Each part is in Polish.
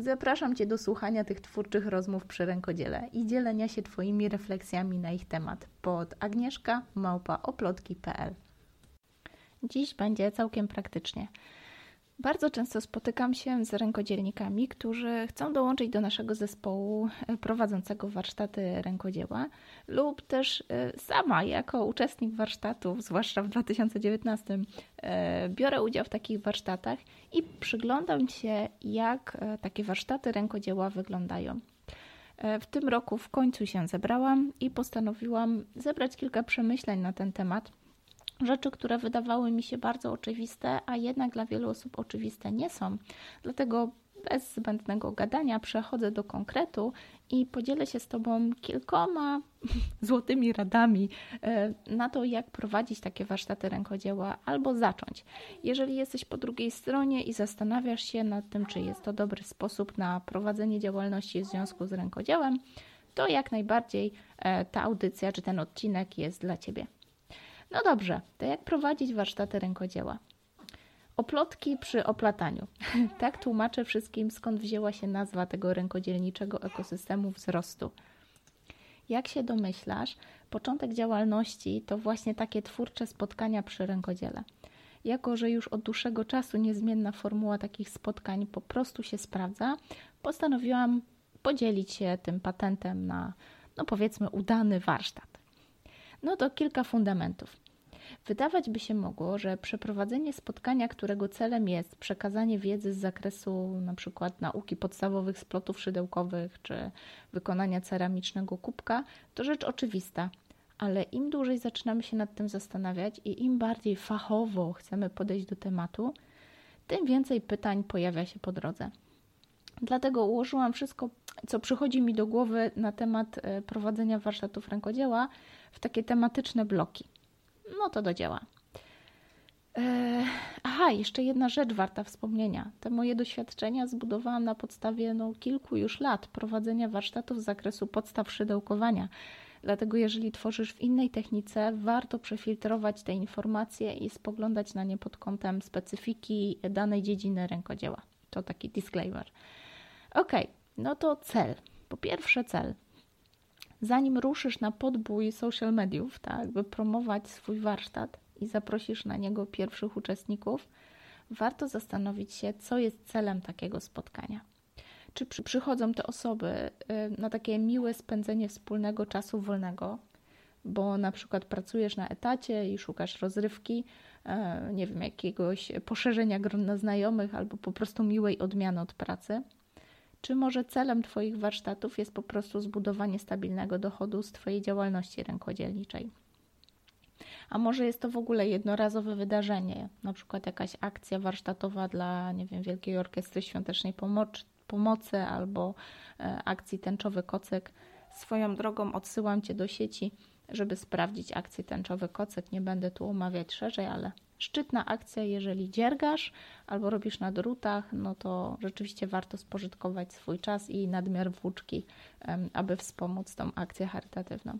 Zapraszam Cię do słuchania tych twórczych rozmów przy rękodziele i dzielenia się Twoimi refleksjami na ich temat pod agnieszka Dziś będzie całkiem praktycznie. Bardzo często spotykam się z rękodzielnikami, którzy chcą dołączyć do naszego zespołu e, prowadzącego warsztaty rękodzieła, lub też e, sama jako uczestnik warsztatów, zwłaszcza w 2019, e, biorę udział w takich warsztatach i przyglądam się, jak takie warsztaty rękodzieła wyglądają. W tym roku w końcu się zebrałam i postanowiłam zebrać kilka przemyśleń na ten temat rzeczy, które wydawały mi się bardzo oczywiste, a jednak dla wielu osób oczywiste nie są. Dlatego bez zbędnego gadania przechodzę do konkretu i podzielę się z Tobą kilkoma złotymi radami e, na to, jak prowadzić takie warsztaty rękodzieła albo zacząć. Jeżeli jesteś po drugiej stronie i zastanawiasz się nad tym, czy jest to dobry sposób na prowadzenie działalności w związku z rękodziełem, to jak najbardziej e, ta audycja czy ten odcinek jest dla Ciebie. No dobrze, to jak prowadzić warsztaty rękodzieła? Oplotki przy oplataniu. tak tłumaczę wszystkim, skąd wzięła się nazwa tego rękodzielniczego ekosystemu wzrostu. Jak się domyślasz, początek działalności to właśnie takie twórcze spotkania przy rękodziele. Jako, że już od dłuższego czasu niezmienna formuła takich spotkań po prostu się sprawdza, postanowiłam podzielić się tym patentem na, no powiedzmy, udany warsztat. No to kilka fundamentów. Wydawać by się mogło, że przeprowadzenie spotkania, którego celem jest przekazanie wiedzy z zakresu np. nauki podstawowych splotów szydełkowych czy wykonania ceramicznego kubka, to rzecz oczywista, ale im dłużej zaczynamy się nad tym zastanawiać i im bardziej fachowo chcemy podejść do tematu, tym więcej pytań pojawia się po drodze. Dlatego ułożyłam wszystko, co przychodzi mi do głowy na temat e, prowadzenia warsztatów rękodzieła w takie tematyczne bloki. No to do dzieła. E, aha, jeszcze jedna rzecz warta wspomnienia. Te moje doświadczenia zbudowałam na podstawie no, kilku już lat prowadzenia warsztatów z zakresu podstaw szydełkowania. Dlatego, jeżeli tworzysz w innej technice, warto przefiltrować te informacje i spoglądać na nie pod kątem specyfiki danej dziedziny rękodzieła. To taki disclaimer. Ok, no to cel. Po pierwsze, cel zanim ruszysz na podbój social mediów, tak, by promować swój warsztat i zaprosisz na niego pierwszych uczestników, warto zastanowić się, co jest celem takiego spotkania. Czy przy, przychodzą te osoby y, na takie miłe spędzenie wspólnego czasu wolnego, bo na przykład pracujesz na etacie i szukasz rozrywki, y, nie wiem, jakiegoś poszerzenia grona znajomych albo po prostu miłej odmiany od pracy – czy może celem Twoich warsztatów jest po prostu zbudowanie stabilnego dochodu z Twojej działalności rękodzielniczej? A może jest to w ogóle jednorazowe wydarzenie, na przykład jakaś akcja warsztatowa dla, nie wiem, Wielkiej Orkiestry Świątecznej Pomocy, albo e, akcji Tęczowy Kocyk. Swoją drogą odsyłam Cię do sieci, żeby sprawdzić akcję Tęczowy Kocyk. Nie będę tu omawiać szerzej, ale szczytna akcja, jeżeli dziergasz albo robisz na drutach, no to rzeczywiście warto spożytkować swój czas i nadmiar włóczki, aby wspomóc tą akcję charytatywną.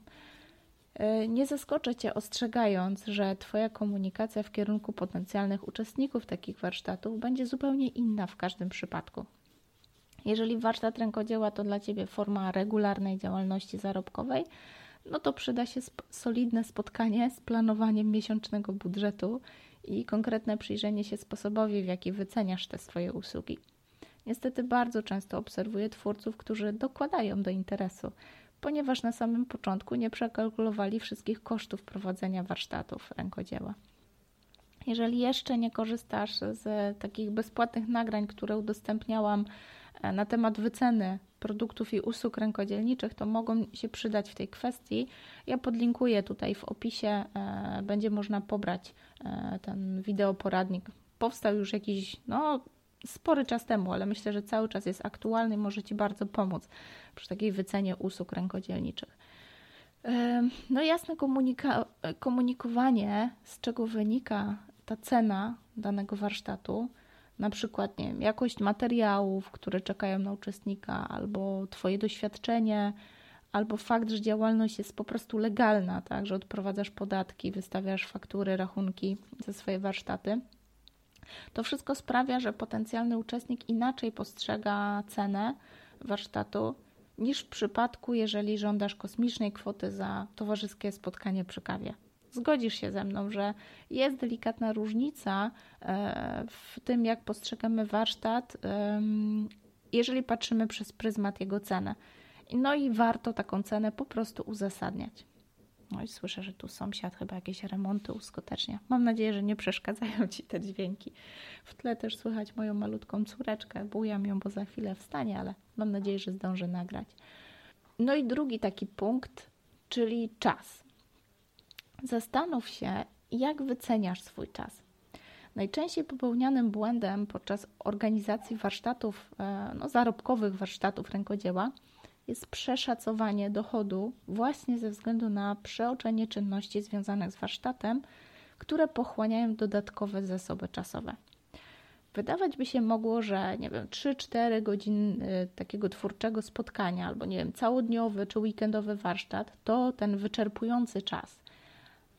E, nie zaskoczę Cię ostrzegając, że Twoja komunikacja w kierunku potencjalnych uczestników takich warsztatów będzie zupełnie inna w każdym przypadku. Jeżeli warsztat rękodzieła to dla Ciebie forma regularnej działalności zarobkowej, no to przyda się solidne spotkanie z planowaniem miesięcznego budżetu i konkretne przyjrzenie się sposobowi, w jaki wyceniasz te swoje usługi. Niestety bardzo często obserwuję twórców, którzy dokładają do interesu, ponieważ na samym początku nie przekalkulowali wszystkich kosztów prowadzenia warsztatów rękodzieła. Jeżeli jeszcze nie korzystasz z takich bezpłatnych nagrań, które udostępniałam e, na temat wyceny produktów i usług rękodzielniczych, to mogą się przydać w tej kwestii. Ja podlinkuję tutaj w opisie, e, będzie można pobrać e, ten wideoporadnik. Powstał już jakiś, no spory czas temu, ale myślę, że cały czas jest aktualny i może Ci bardzo pomóc przy takiej wycenie usług rękodzielniczych. No jasne komunika- komunikowanie, z czego wynika ta cena danego warsztatu, na przykład nie wiem, jakość materiałów, które czekają na uczestnika, albo Twoje doświadczenie, albo fakt, że działalność jest po prostu legalna, tak, że odprowadzasz podatki, wystawiasz faktury, rachunki za swoje warsztaty. To wszystko sprawia, że potencjalny uczestnik inaczej postrzega cenę warsztatu niż w przypadku, jeżeli żądasz kosmicznej kwoty za towarzyskie spotkanie przy kawie. Zgodzisz się ze mną, że jest delikatna różnica e, w tym, jak postrzegamy warsztat, jeżeli patrzymy przez pryzmat jego ceny. No i warto taką cenę po prostu uzasadniać. No i słyszę, że tu sąsiad chyba jakieś remonty uskutecznia. Mam nadzieję, że nie przeszkadzają Ci te dźwięki. W tle też słychać moją malutką córeczkę. Bujam ją, bo za chwilę wstanie, ale mam nadzieję, że zdążę nagrać. No i drugi taki punkt, czyli czas. Zastanów się, jak wyceniasz swój czas. Najczęściej popełnianym błędem podczas organizacji warsztatów, e, no, zarobkowych warsztatów rękodzieła jest przeszacowanie dochodu właśnie ze względu na przeoczenie czynności związanych z warsztatem, które pochłaniają dodatkowe zasoby czasowe. Wydawać by się mogło, że nie wiem, 3-4 godziny takiego twórczego spotkania, albo nie wiem, całodniowy czy weekendowy warsztat to ten wyczerpujący czas,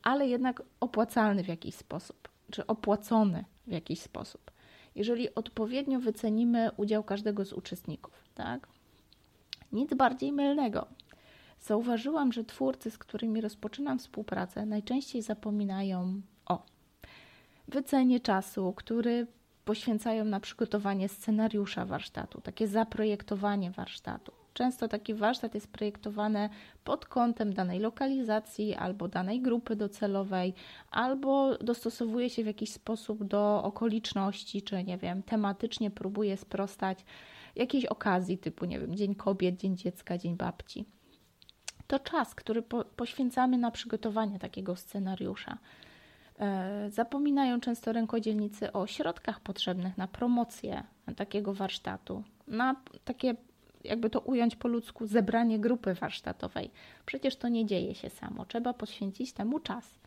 ale jednak opłacalny w jakiś sposób, czy opłacony w jakiś sposób. Jeżeli odpowiednio wycenimy udział każdego z uczestników, tak? Nic bardziej mylnego. Zauważyłam, że twórcy, z którymi rozpoczynam współpracę, najczęściej zapominają o wycenie czasu, który poświęcają na przygotowanie scenariusza warsztatu, takie zaprojektowanie warsztatu. Często taki warsztat jest projektowany pod kątem danej lokalizacji albo danej grupy docelowej, albo dostosowuje się w jakiś sposób do okoliczności, czy nie wiem, tematycznie próbuje sprostać jakiejś okazji, typu, nie wiem, Dzień Kobiet, Dzień Dziecka, Dzień Babci. To czas, który po, poświęcamy na przygotowanie takiego scenariusza. E, zapominają często rękodzielnicy o środkach potrzebnych na promocję takiego warsztatu, na takie, jakby to ująć po ludzku, zebranie grupy warsztatowej. Przecież to nie dzieje się samo, trzeba poświęcić temu czas.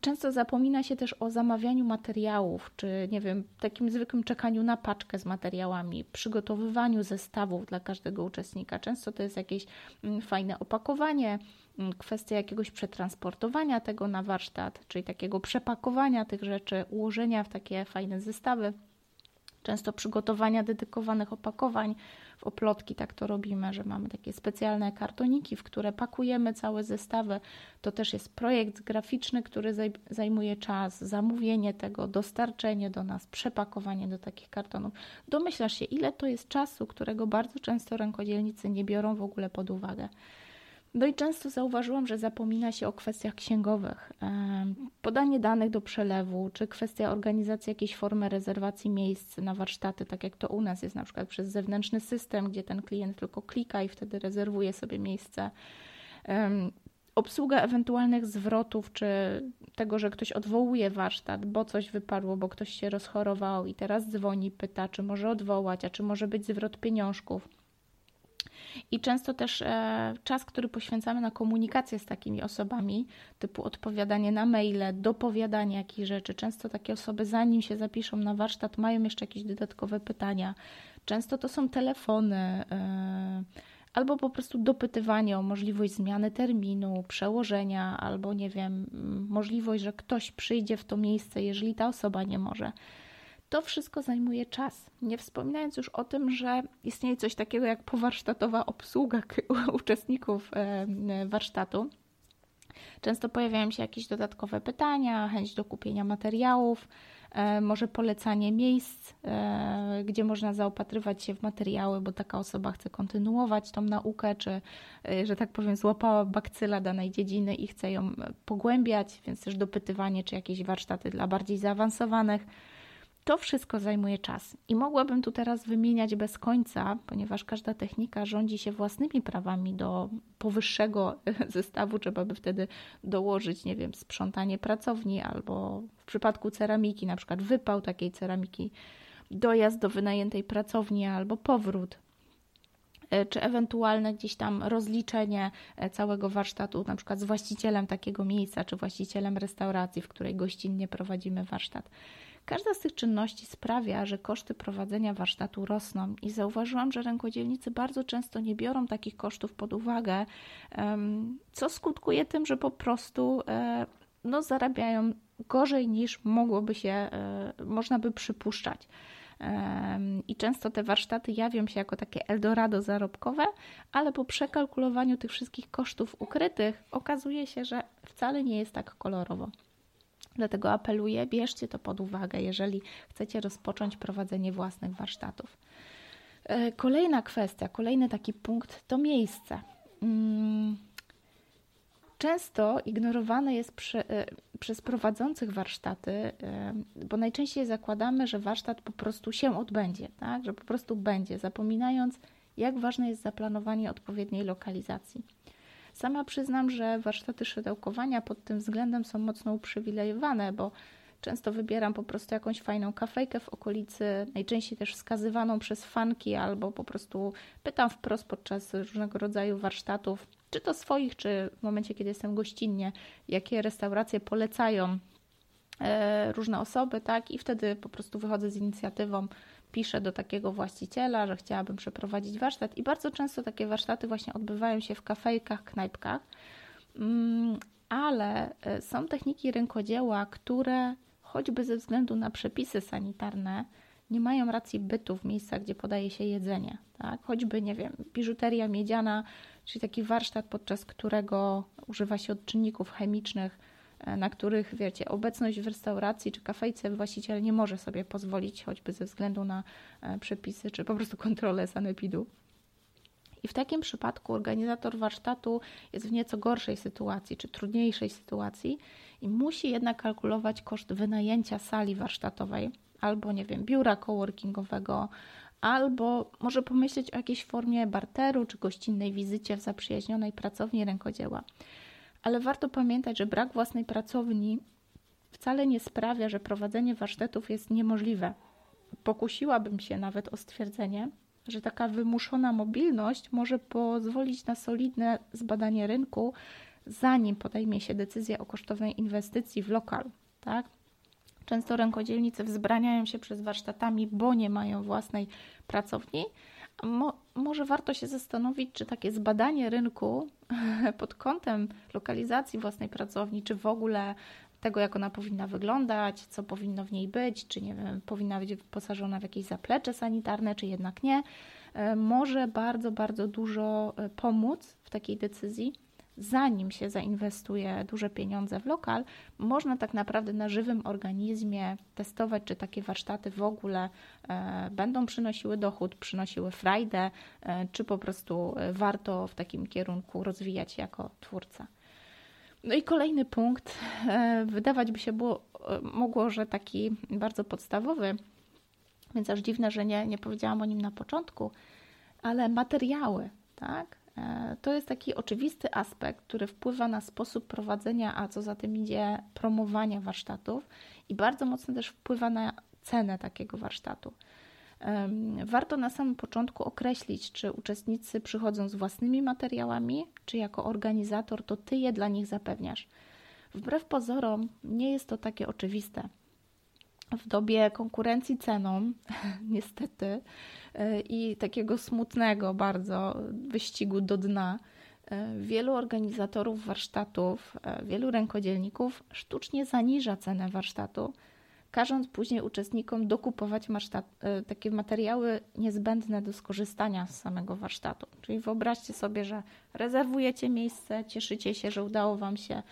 Często zapomina się też o zamawianiu materiałów, czy nie wiem, takim zwykłym czekaniu na paczkę z materiałami, przygotowywaniu zestawów dla każdego uczestnika. Często to jest jakieś mm, fajne opakowanie, mm, kwestia jakiegoś przetransportowania tego na warsztat, czyli takiego przepakowania tych rzeczy, ułożenia w takie fajne zestawy często przygotowania dedykowanych opakowań w oplotki, tak to robimy, że mamy takie specjalne kartoniki, w które pakujemy całe zestawy. To też jest projekt graficzny, który zajmuje czas, zamówienie tego, dostarczenie do nas, przepakowanie do takich kartonów. Domyślasz się, ile to jest czasu, którego bardzo często rękodzielnicy nie biorą w ogóle pod uwagę. No i często zauważyłam, że zapomina się o kwestiach księgowych. Podanie danych do przelewu, czy kwestia organizacji jakiejś formy rezerwacji miejsc na warsztaty, tak jak to u nas jest na przykład przez zewnętrzny system, gdzie ten klient tylko klika i wtedy rezerwuje sobie miejsce. Obsługa ewentualnych zwrotów, czy tego, że ktoś odwołuje warsztat, bo coś wypadło, bo ktoś się rozchorował i teraz dzwoni, pyta, czy może odwołać, a czy może być zwrot pieniążków i często też e, czas, który poświęcamy na komunikację z takimi osobami, typu odpowiadanie na maile, dopowiadanie jakichś rzeczy. Często takie osoby, zanim się zapiszą na warsztat, mają jeszcze jakieś dodatkowe pytania. Często to są telefony. E, albo po prostu dopytywanie o możliwość zmiany terminu, przełożenia, albo nie wiem, możliwość, że ktoś przyjdzie w to miejsce, jeżeli ta osoba nie może. To wszystko zajmuje czas. Nie wspominając już o tym, że istnieje coś takiego jak powarsztatowa obsługa uczestników e, warsztatu. Często pojawiają się jakieś dodatkowe pytania, chęć do kupienia materiałów, e, może polecanie miejsc, e, gdzie można zaopatrywać się w materiały, bo taka osoba chce kontynuować tą naukę, czy, że tak powiem, złapała bakcyla danej dziedziny i chce ją pogłębiać, więc też dopytywanie, czy jakieś warsztaty dla bardziej zaawansowanych to wszystko zajmuje czas i mogłabym tu teraz wymieniać bez końca, ponieważ każda technika rządzi się własnymi prawami do powyższego zestawu. Trzeba by wtedy dołożyć, nie wiem, sprzątanie pracowni albo w przypadku ceramiki, na przykład wypał takiej ceramiki, dojazd do wynajętej pracowni albo powrót e, czy ewentualne gdzieś tam rozliczenie e, całego warsztatu, na przykład z właścicielem takiego miejsca, czy właścicielem restauracji, w której gościnnie prowadzimy warsztat. Każda z tych czynności sprawia, że koszty prowadzenia warsztatu rosną i zauważyłam, że rękodzielnicy bardzo często nie biorą takich kosztów pod uwagę, co skutkuje tym, że po prostu e, no, zarabiają gorzej niż mogłoby się, e, można by przypuszczać. I często te warsztaty jawią się jako takie Eldorado zarobkowe, ale po przekalkulowaniu tych wszystkich kosztów ukrytych okazuje się, że wcale nie jest tak kolorowo. Dlatego apeluję, bierzcie to pod uwagę, jeżeli chcecie rozpocząć prowadzenie własnych warsztatów. E, kolejna kwestia, kolejny taki punkt to miejsce. Mm, często ignorowane jest przy, e, przez prowadzących warsztaty, e, bo najczęściej zakładamy, że warsztat po prostu się odbędzie, tak? że po prostu będzie, zapominając, jak ważne jest zaplanowanie odpowiedniej lokalizacji. Sama przyznam, że warsztaty szydełkowania pod tym względem są mocno uprzywilejowane, bo często wybieram po prostu jakąś fajną kafejkę w okolicy, najczęściej też wskazywaną przez fanki, albo po prostu pytam wprost podczas różnego rodzaju warsztatów, czy to swoich, czy w momencie, kiedy jestem gościnnie, jakie restauracje polecają e, różne osoby, tak, i wtedy po prostu wychodzę z inicjatywą piszę do takiego właściciela, że chciałabym przeprowadzić warsztat i bardzo często takie warsztaty właśnie odbywają się w kafejkach, knajpkach, mm, ale e, są techniki rękodzieła, które choćby ze względu na przepisy sanitarne nie mają racji bytu w miejscach, gdzie podaje się jedzenie. Tak? Choćby, nie wiem, biżuteria miedziana, czyli taki warsztat, podczas którego używa się odczynników chemicznych, na których, wiecie, obecność w restauracji czy kafejce właściciel nie może sobie pozwolić, choćby ze względu na e, przepisy czy po prostu kontrolę sanepidu. I w takim przypadku organizator warsztatu jest w nieco gorszej sytuacji czy trudniejszej sytuacji i musi jednak kalkulować koszt wynajęcia sali warsztatowej albo, nie wiem, biura coworkingowego, albo może pomyśleć o jakiejś formie barteru czy gościnnej wizycie w zaprzyjaźnionej pracowni rękodzieła ale warto pamiętać, że brak własnej pracowni wcale nie sprawia, że prowadzenie warsztatów jest niemożliwe. Pokusiłabym się nawet o stwierdzenie, że taka wymuszona mobilność może pozwolić na solidne zbadanie rynku, zanim podejmie się decyzja o kosztownej inwestycji w lokal. Tak? Często rękodzielnicy wzbraniają się przez warsztatami, bo nie mają własnej pracowni, Mo, może warto się zastanowić, czy takie zbadanie rynku pod kątem lokalizacji własnej pracowni, czy w ogóle tego, jak ona powinna wyglądać, co powinno w niej być, czy nie wiem, powinna być wyposażona w jakieś zaplecze sanitarne, czy jednak nie, e, może bardzo, bardzo dużo e, pomóc w takiej decyzji zanim się zainwestuje duże pieniądze w lokal, można tak naprawdę na żywym organizmie testować, czy takie warsztaty w ogóle e, będą przynosiły dochód, przynosiły frajdę, e, czy po prostu e, warto w takim kierunku rozwijać jako twórca. No i kolejny punkt, wydawać by się było, mogło, że taki bardzo podstawowy, więc aż dziwne, że nie, nie powiedziałam o nim na początku, ale materiały, tak? E, to jest taki oczywisty aspekt, który wpływa na sposób prowadzenia, a co za tym idzie, promowania warsztatów i bardzo mocno też wpływa na cenę takiego warsztatu. Warto na samym początku określić, czy uczestnicy przychodzą z własnymi materiałami, czy jako organizator to ty je dla nich zapewniasz. Wbrew pozorom, nie jest to takie oczywiste w dobie konkurencji ceną, niestety, e, i takiego smutnego bardzo wyścigu do dna, e, wielu organizatorów warsztatów, e, wielu rękodzielników sztucznie zaniża cenę warsztatu, każąc później uczestnikom dokupować takie materiały niezbędne do skorzystania z samego warsztatu. Czyli wyobraźcie sobie, że rezerwujecie miejsce, cieszycie się, że udało Wam się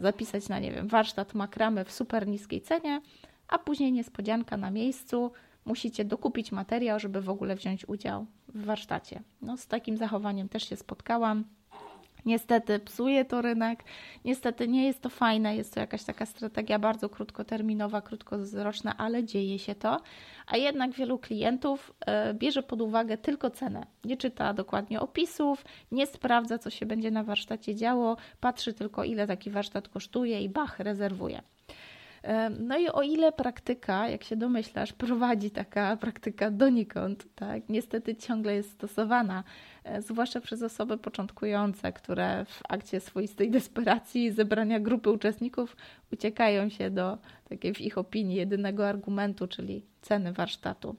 zapisać na, nie wiem, warsztat makramy w super niskiej cenie, a później niespodzianka na miejscu, musicie dokupić materiał, żeby w ogóle wziąć udział w warsztacie. No, z takim zachowaniem też się spotkałam. Niestety psuje to rynek, niestety nie jest to fajne, jest to jakaś taka strategia bardzo krótkoterminowa, krótkowzroczna, ale dzieje się to, a jednak wielu klientów e, bierze pod uwagę tylko cenę. Nie czyta dokładnie opisów, nie sprawdza, co się będzie na warsztacie działo, patrzy tylko, ile taki warsztat kosztuje i bach, rezerwuje. No i o ile praktyka, jak się domyślasz, prowadzi taka praktyka donikąd, tak, niestety ciągle jest stosowana, e, zwłaszcza przez osoby początkujące, które w akcie swoistej desperacji zebrania grupy uczestników uciekają się do takiej w ich opinii jedynego argumentu, czyli ceny warsztatu.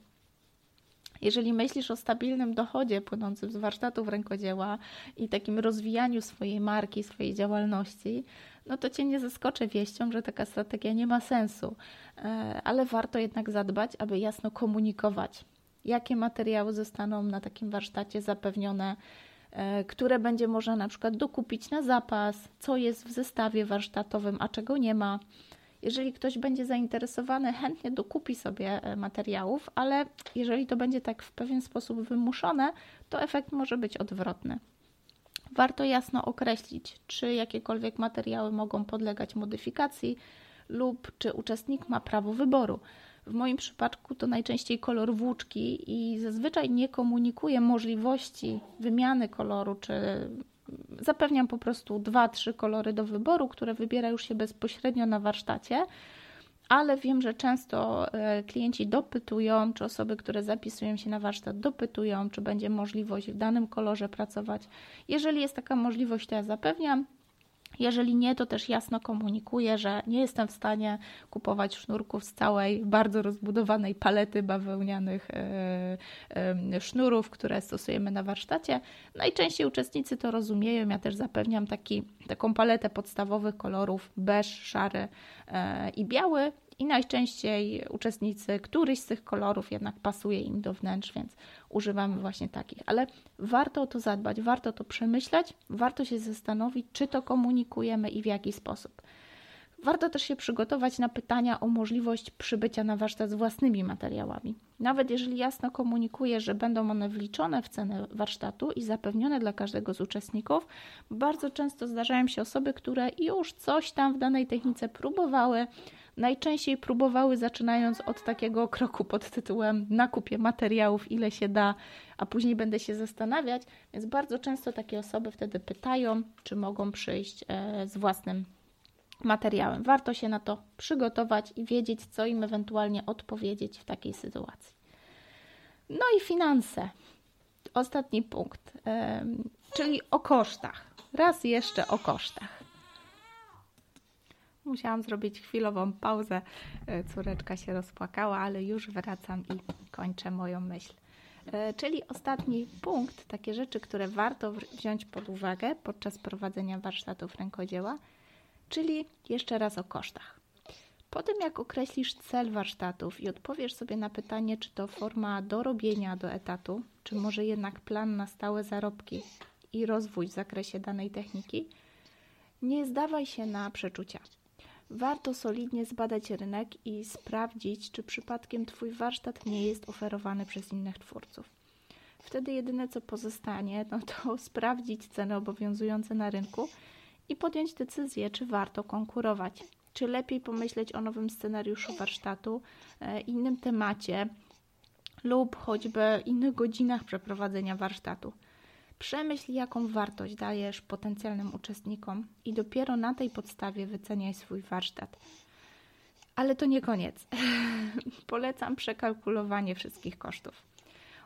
Jeżeli myślisz o stabilnym dochodzie płynącym z warsztatów rękodzieła i takim rozwijaniu swojej marki, swojej działalności, no to cię nie zaskoczę wieścią, że taka strategia nie ma sensu, e, ale warto jednak zadbać, aby jasno komunikować, jakie materiały zostaną na takim warsztacie zapewnione, e, które będzie można na przykład dokupić na zapas, co jest w zestawie warsztatowym, a czego nie ma. Jeżeli ktoś będzie zainteresowany, chętnie dokupi sobie e, materiałów, ale jeżeli to będzie tak w pewien sposób wymuszone, to efekt może być odwrotny. Warto jasno określić, czy jakiekolwiek materiały mogą podlegać modyfikacji lub czy uczestnik ma prawo wyboru. W moim przypadku to najczęściej kolor włóczki i zazwyczaj nie komunikuję możliwości wymiany koloru, czy zapewniam po prostu dwa, trzy kolory do wyboru, które wybiera już się bezpośrednio na warsztacie ale wiem, że często e, klienci dopytują, czy osoby, które zapisują się na warsztat, dopytują, czy będzie możliwość w danym kolorze pracować. Jeżeli jest taka możliwość, to ja zapewniam. Jeżeli nie, to też jasno komunikuję, że nie jestem w stanie kupować sznurków z całej bardzo rozbudowanej palety bawełnianych yy, sznurów, które stosujemy na warsztacie. Najczęściej uczestnicy to rozumieją. Ja też zapewniam taki, taką paletę podstawowych kolorów beż, szary yy, i biały. I najczęściej uczestnicy któryś z tych kolorów jednak pasuje im do wnętrz, więc używamy właśnie takich. Ale warto o to zadbać, warto to przemyśleć, warto się zastanowić, czy to komunikujemy i w jaki sposób. Warto też się przygotować na pytania o możliwość przybycia na warsztat z własnymi materiałami. Nawet jeżeli jasno komunikuję, że będą one wliczone w cenę warsztatu i zapewnione dla każdego z uczestników, bardzo często zdarzają się osoby, które już coś tam w danej technice próbowały, najczęściej próbowały, zaczynając od takiego kroku pod tytułem nakupie materiałów, ile się da, a później będę się zastanawiać. Więc bardzo często takie osoby wtedy pytają, czy mogą przyjść e, z własnym materiałem. Warto się na to przygotować i wiedzieć, co im ewentualnie odpowiedzieć w takiej sytuacji. No i finanse. Ostatni punkt, czyli o kosztach. Raz jeszcze o kosztach. Musiałam zrobić chwilową pauzę. E, córeczka się rozpłakała, ale już wracam i kończę moją myśl. E, czyli ostatni punkt, takie rzeczy, które warto wziąć pod uwagę podczas prowadzenia warsztatów rękodzieła, czyli jeszcze raz o kosztach. Po tym, jak określisz cel warsztatów i odpowiesz sobie na pytanie, czy to forma dorobienia do etatu, czy może jednak plan na stałe zarobki i rozwój w zakresie danej techniki, nie zdawaj się na przeczucia warto solidnie zbadać rynek i sprawdzić, czy przypadkiem Twój warsztat nie jest oferowany przez innych twórców. Wtedy jedyne co pozostanie, no to sprawdzić ceny obowiązujące na rynku i podjąć decyzję, czy warto konkurować, czy lepiej pomyśleć o nowym scenariuszu warsztatu, e, innym temacie lub choćby innych godzinach przeprowadzenia warsztatu. Przemyśl, jaką wartość dajesz potencjalnym uczestnikom i dopiero na tej podstawie wyceniaj swój warsztat. Ale to nie koniec. Polecam przekalkulowanie wszystkich kosztów.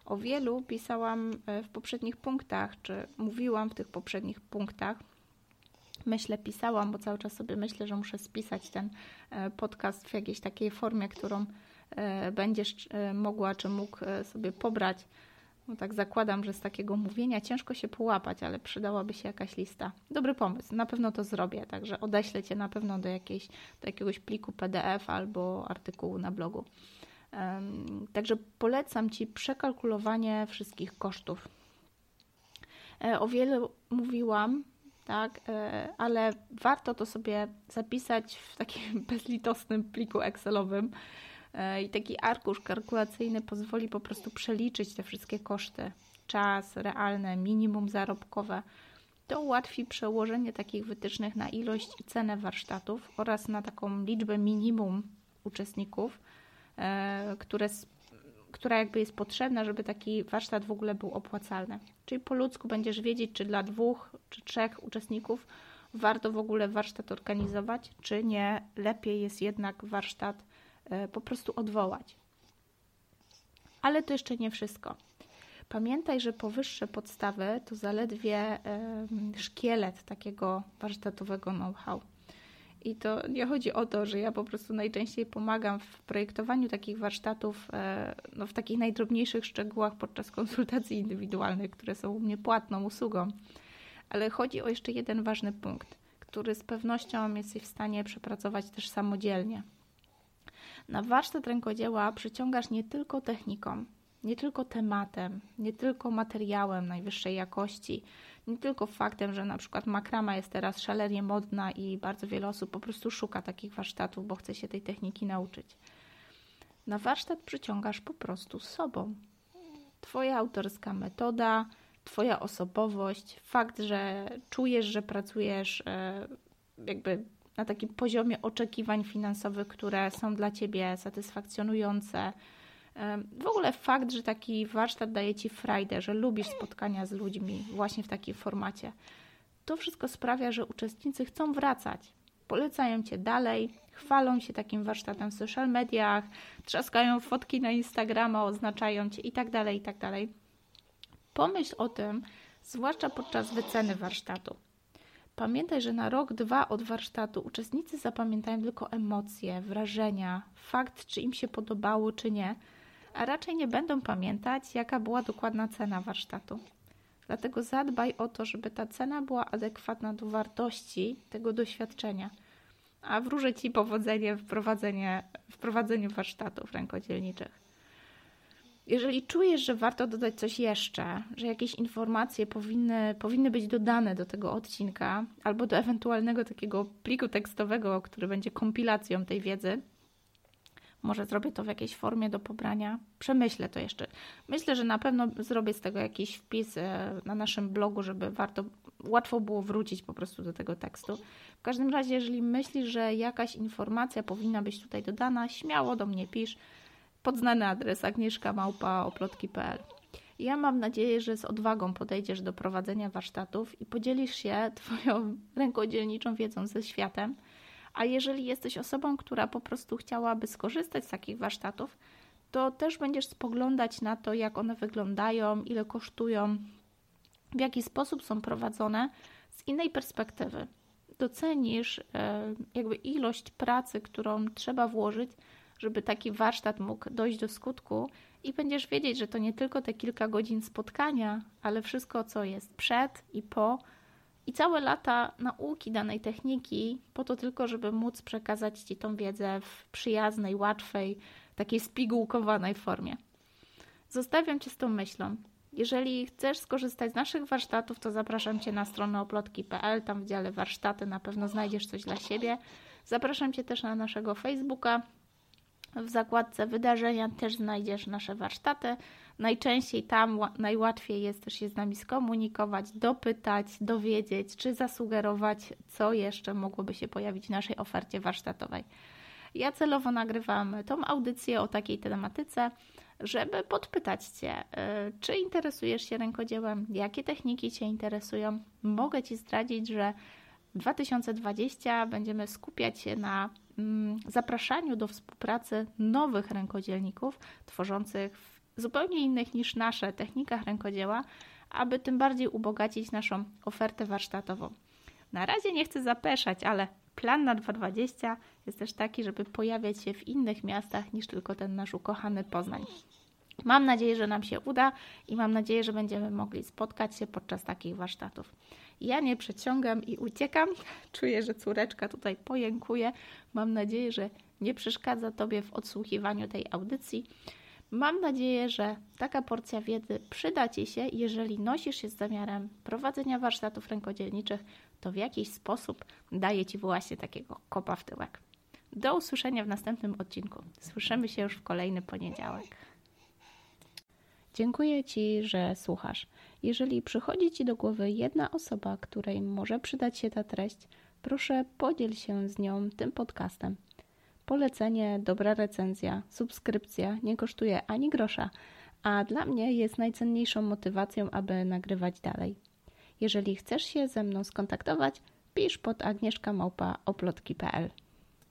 O wielu pisałam e, w poprzednich punktach, czy mówiłam w tych poprzednich punktach. Myślę, pisałam, bo cały czas sobie myślę, że muszę spisać ten e, podcast w jakiejś takiej formie, którą e, będziesz mogła czy mógł sobie pobrać no tak zakładam, że z takiego mówienia ciężko się połapać, ale przydałaby się jakaś lista. Dobry pomysł, na pewno to zrobię, także odeślę Cię na pewno do, jakiejś, do jakiegoś pliku PDF albo artykułu na blogu. Um, także polecam Ci przekalkulowanie wszystkich kosztów. E, o wiele mówiłam, tak, e, ale warto to sobie zapisać w takim bezlitosnym pliku Excelowym I taki arkusz kalkulacyjny pozwoli po prostu przeliczyć te wszystkie koszty, czas realne, minimum zarobkowe. To ułatwi przełożenie takich wytycznych na ilość i cenę warsztatów oraz na taką liczbę minimum uczestników, e, które, która jakby jest potrzebna, żeby taki warsztat w ogóle był opłacalny. Czyli po ludzku będziesz wiedzieć, czy dla dwóch czy trzech uczestników warto w ogóle warsztat organizować, czy nie lepiej jest jednak warsztat e, po prostu odwołać. Ale to jeszcze nie wszystko. Pamiętaj, że powyższe podstawy to zaledwie szkielet takiego warsztatowego know-how. I to nie chodzi o to, że ja po prostu najczęściej pomagam w projektowaniu takich warsztatów e, no, w takich najdrobniejszych szczegółach podczas konsultacji indywidualnych, które są u mnie płatną usługą. Ale chodzi o jeszcze jeden ważny punkt, który z pewnością jesteś w stanie przepracować też samodzielnie. Na warsztat rękodzieła przyciągasz nie tylko techniką, nie tylko tematem, nie tylko materiałem najwyższej jakości, nie tylko faktem, że na przykład makrama jest teraz szalenie modna i bardzo wiele osób po prostu szuka takich warsztatów, bo chce się tej techniki nauczyć. Na warsztat przyciągasz po prostu sobą. Twoja autorska metoda, Twoja osobowość, fakt, że czujesz, że pracujesz e, jakby na takim poziomie oczekiwań finansowych, które są dla Ciebie satysfakcjonujące, w ogóle fakt, że taki warsztat daje Ci frajdę, że lubisz spotkania z ludźmi właśnie w takim formacie, to wszystko sprawia, że uczestnicy chcą wracać. Polecają Cię dalej, chwalą się takim warsztatem w social mediach, trzaskają fotki na Instagrama, oznaczają Cię i tak dalej, i tak. Pomyśl o tym, zwłaszcza podczas wyceny warsztatu. Pamiętaj, że na rok, dwa od warsztatu uczestnicy zapamiętają tylko emocje, wrażenia, fakt, czy im się podobało, czy nie, a raczej nie będą pamiętać, jaka była dokładna cena warsztatu. Dlatego zadbaj o to, żeby ta cena była adekwatna do wartości tego doświadczenia. A wróżę Ci powodzenie w, prowadzeniu warsztatów rękodzielniczych. Jeżeli czujesz, że warto dodać coś jeszcze, że jakieś informacje powinny, powinny być dodane do tego odcinka albo do ewentualnego takiego pliku tekstowego, który będzie kompilacją tej wiedzy, może zrobię to w jakiejś formie do pobrania. Przemyślę to jeszcze. Myślę, że na pewno zrobię z tego jakiś wpis e, na naszym blogu, żeby warto, łatwo było wrócić po prostu do tego tekstu. W każdym razie, jeżeli myślisz, że jakaś informacja powinna być tutaj dodana, śmiało do mnie pisz pod znany adres agnieszkamałpa.oplotki.pl ja mam nadzieję, że z odwagą podejdziesz do prowadzenia warsztatów i podzielisz się Twoją rękodzielniczą wiedzą ze światem, a jeżeli jesteś osobą, która po prostu chciałaby skorzystać z takich warsztatów, to też będziesz spoglądać na to, jak one wyglądają, ile kosztują, w jaki sposób są prowadzone z innej perspektywy. Docenisz e, jakby ilość pracy, którą trzeba włożyć, żeby taki warsztat mógł dojść do skutku i będziesz wiedzieć, że to nie tylko te kilka godzin spotkania, ale wszystko, co jest przed i po, i całe lata nauki danej techniki, po to tylko, żeby móc przekazać Ci tą wiedzę w przyjaznej, łatwej, takiej spigułkowanej formie. Zostawiam Cię z tą myślą. Jeżeli chcesz skorzystać z naszych warsztatów, to zapraszam Cię na stronę oplotki.pl. Tam w dziale warsztaty na pewno znajdziesz coś dla siebie. Zapraszam Cię też na naszego Facebooka. W zakładce wydarzenia też znajdziesz nasze warsztaty. Najczęściej tam najłatwiej jest też się z nami skomunikować, dopytać, dowiedzieć, czy zasugerować, co jeszcze mogłoby się pojawić w naszej ofercie warsztatowej. Ja celowo nagrywam tą audycję o takiej tematyce, żeby podpytać Cię, y, czy interesujesz się rękodziełem, jakie techniki Cię interesują. Mogę Ci zdradzić, że w 2020 będziemy skupiać się na zapraszaniu do współpracy nowych rękodzielników tworzących w zupełnie innych niż nasze technikach rękodzieła, aby tym bardziej ubogacić naszą ofertę warsztatową. Na razie nie chcę zapeszać, ale plan na 2020 jest też taki, żeby pojawiać się w innych miastach niż tylko ten nasz ukochany Poznań. Mam nadzieję, że nam się uda i mam nadzieję, że będziemy mogli spotkać się podczas takich warsztatów. Ja nie przeciągam i uciekam. Czuję, że córeczka tutaj pojękuje. Mam nadzieję, że nie przeszkadza Tobie w odsłuchiwaniu tej audycji. Mam nadzieję, że taka porcja wiedzy przyda Ci się, jeżeli nosisz się z zamiarem prowadzenia warsztatów rękodzielniczych, to w jakiś sposób daje Ci właśnie takiego kopa w tyłek. Do usłyszenia w następnym odcinku. Słyszymy się już w kolejny poniedziałek. Dziękuję Ci, że słuchasz. Jeżeli przychodzi Ci do głowy jedna osoba, której może przydać się ta treść, proszę podziel się z nią tym podcastem. Polecenie, dobra recenzja, subskrypcja nie kosztuje ani grosza, a dla mnie jest najcenniejszą motywacją, aby nagrywać dalej. Jeżeli chcesz się ze mną skontaktować, pisz pod agnieszkamałpa.oplotki.pl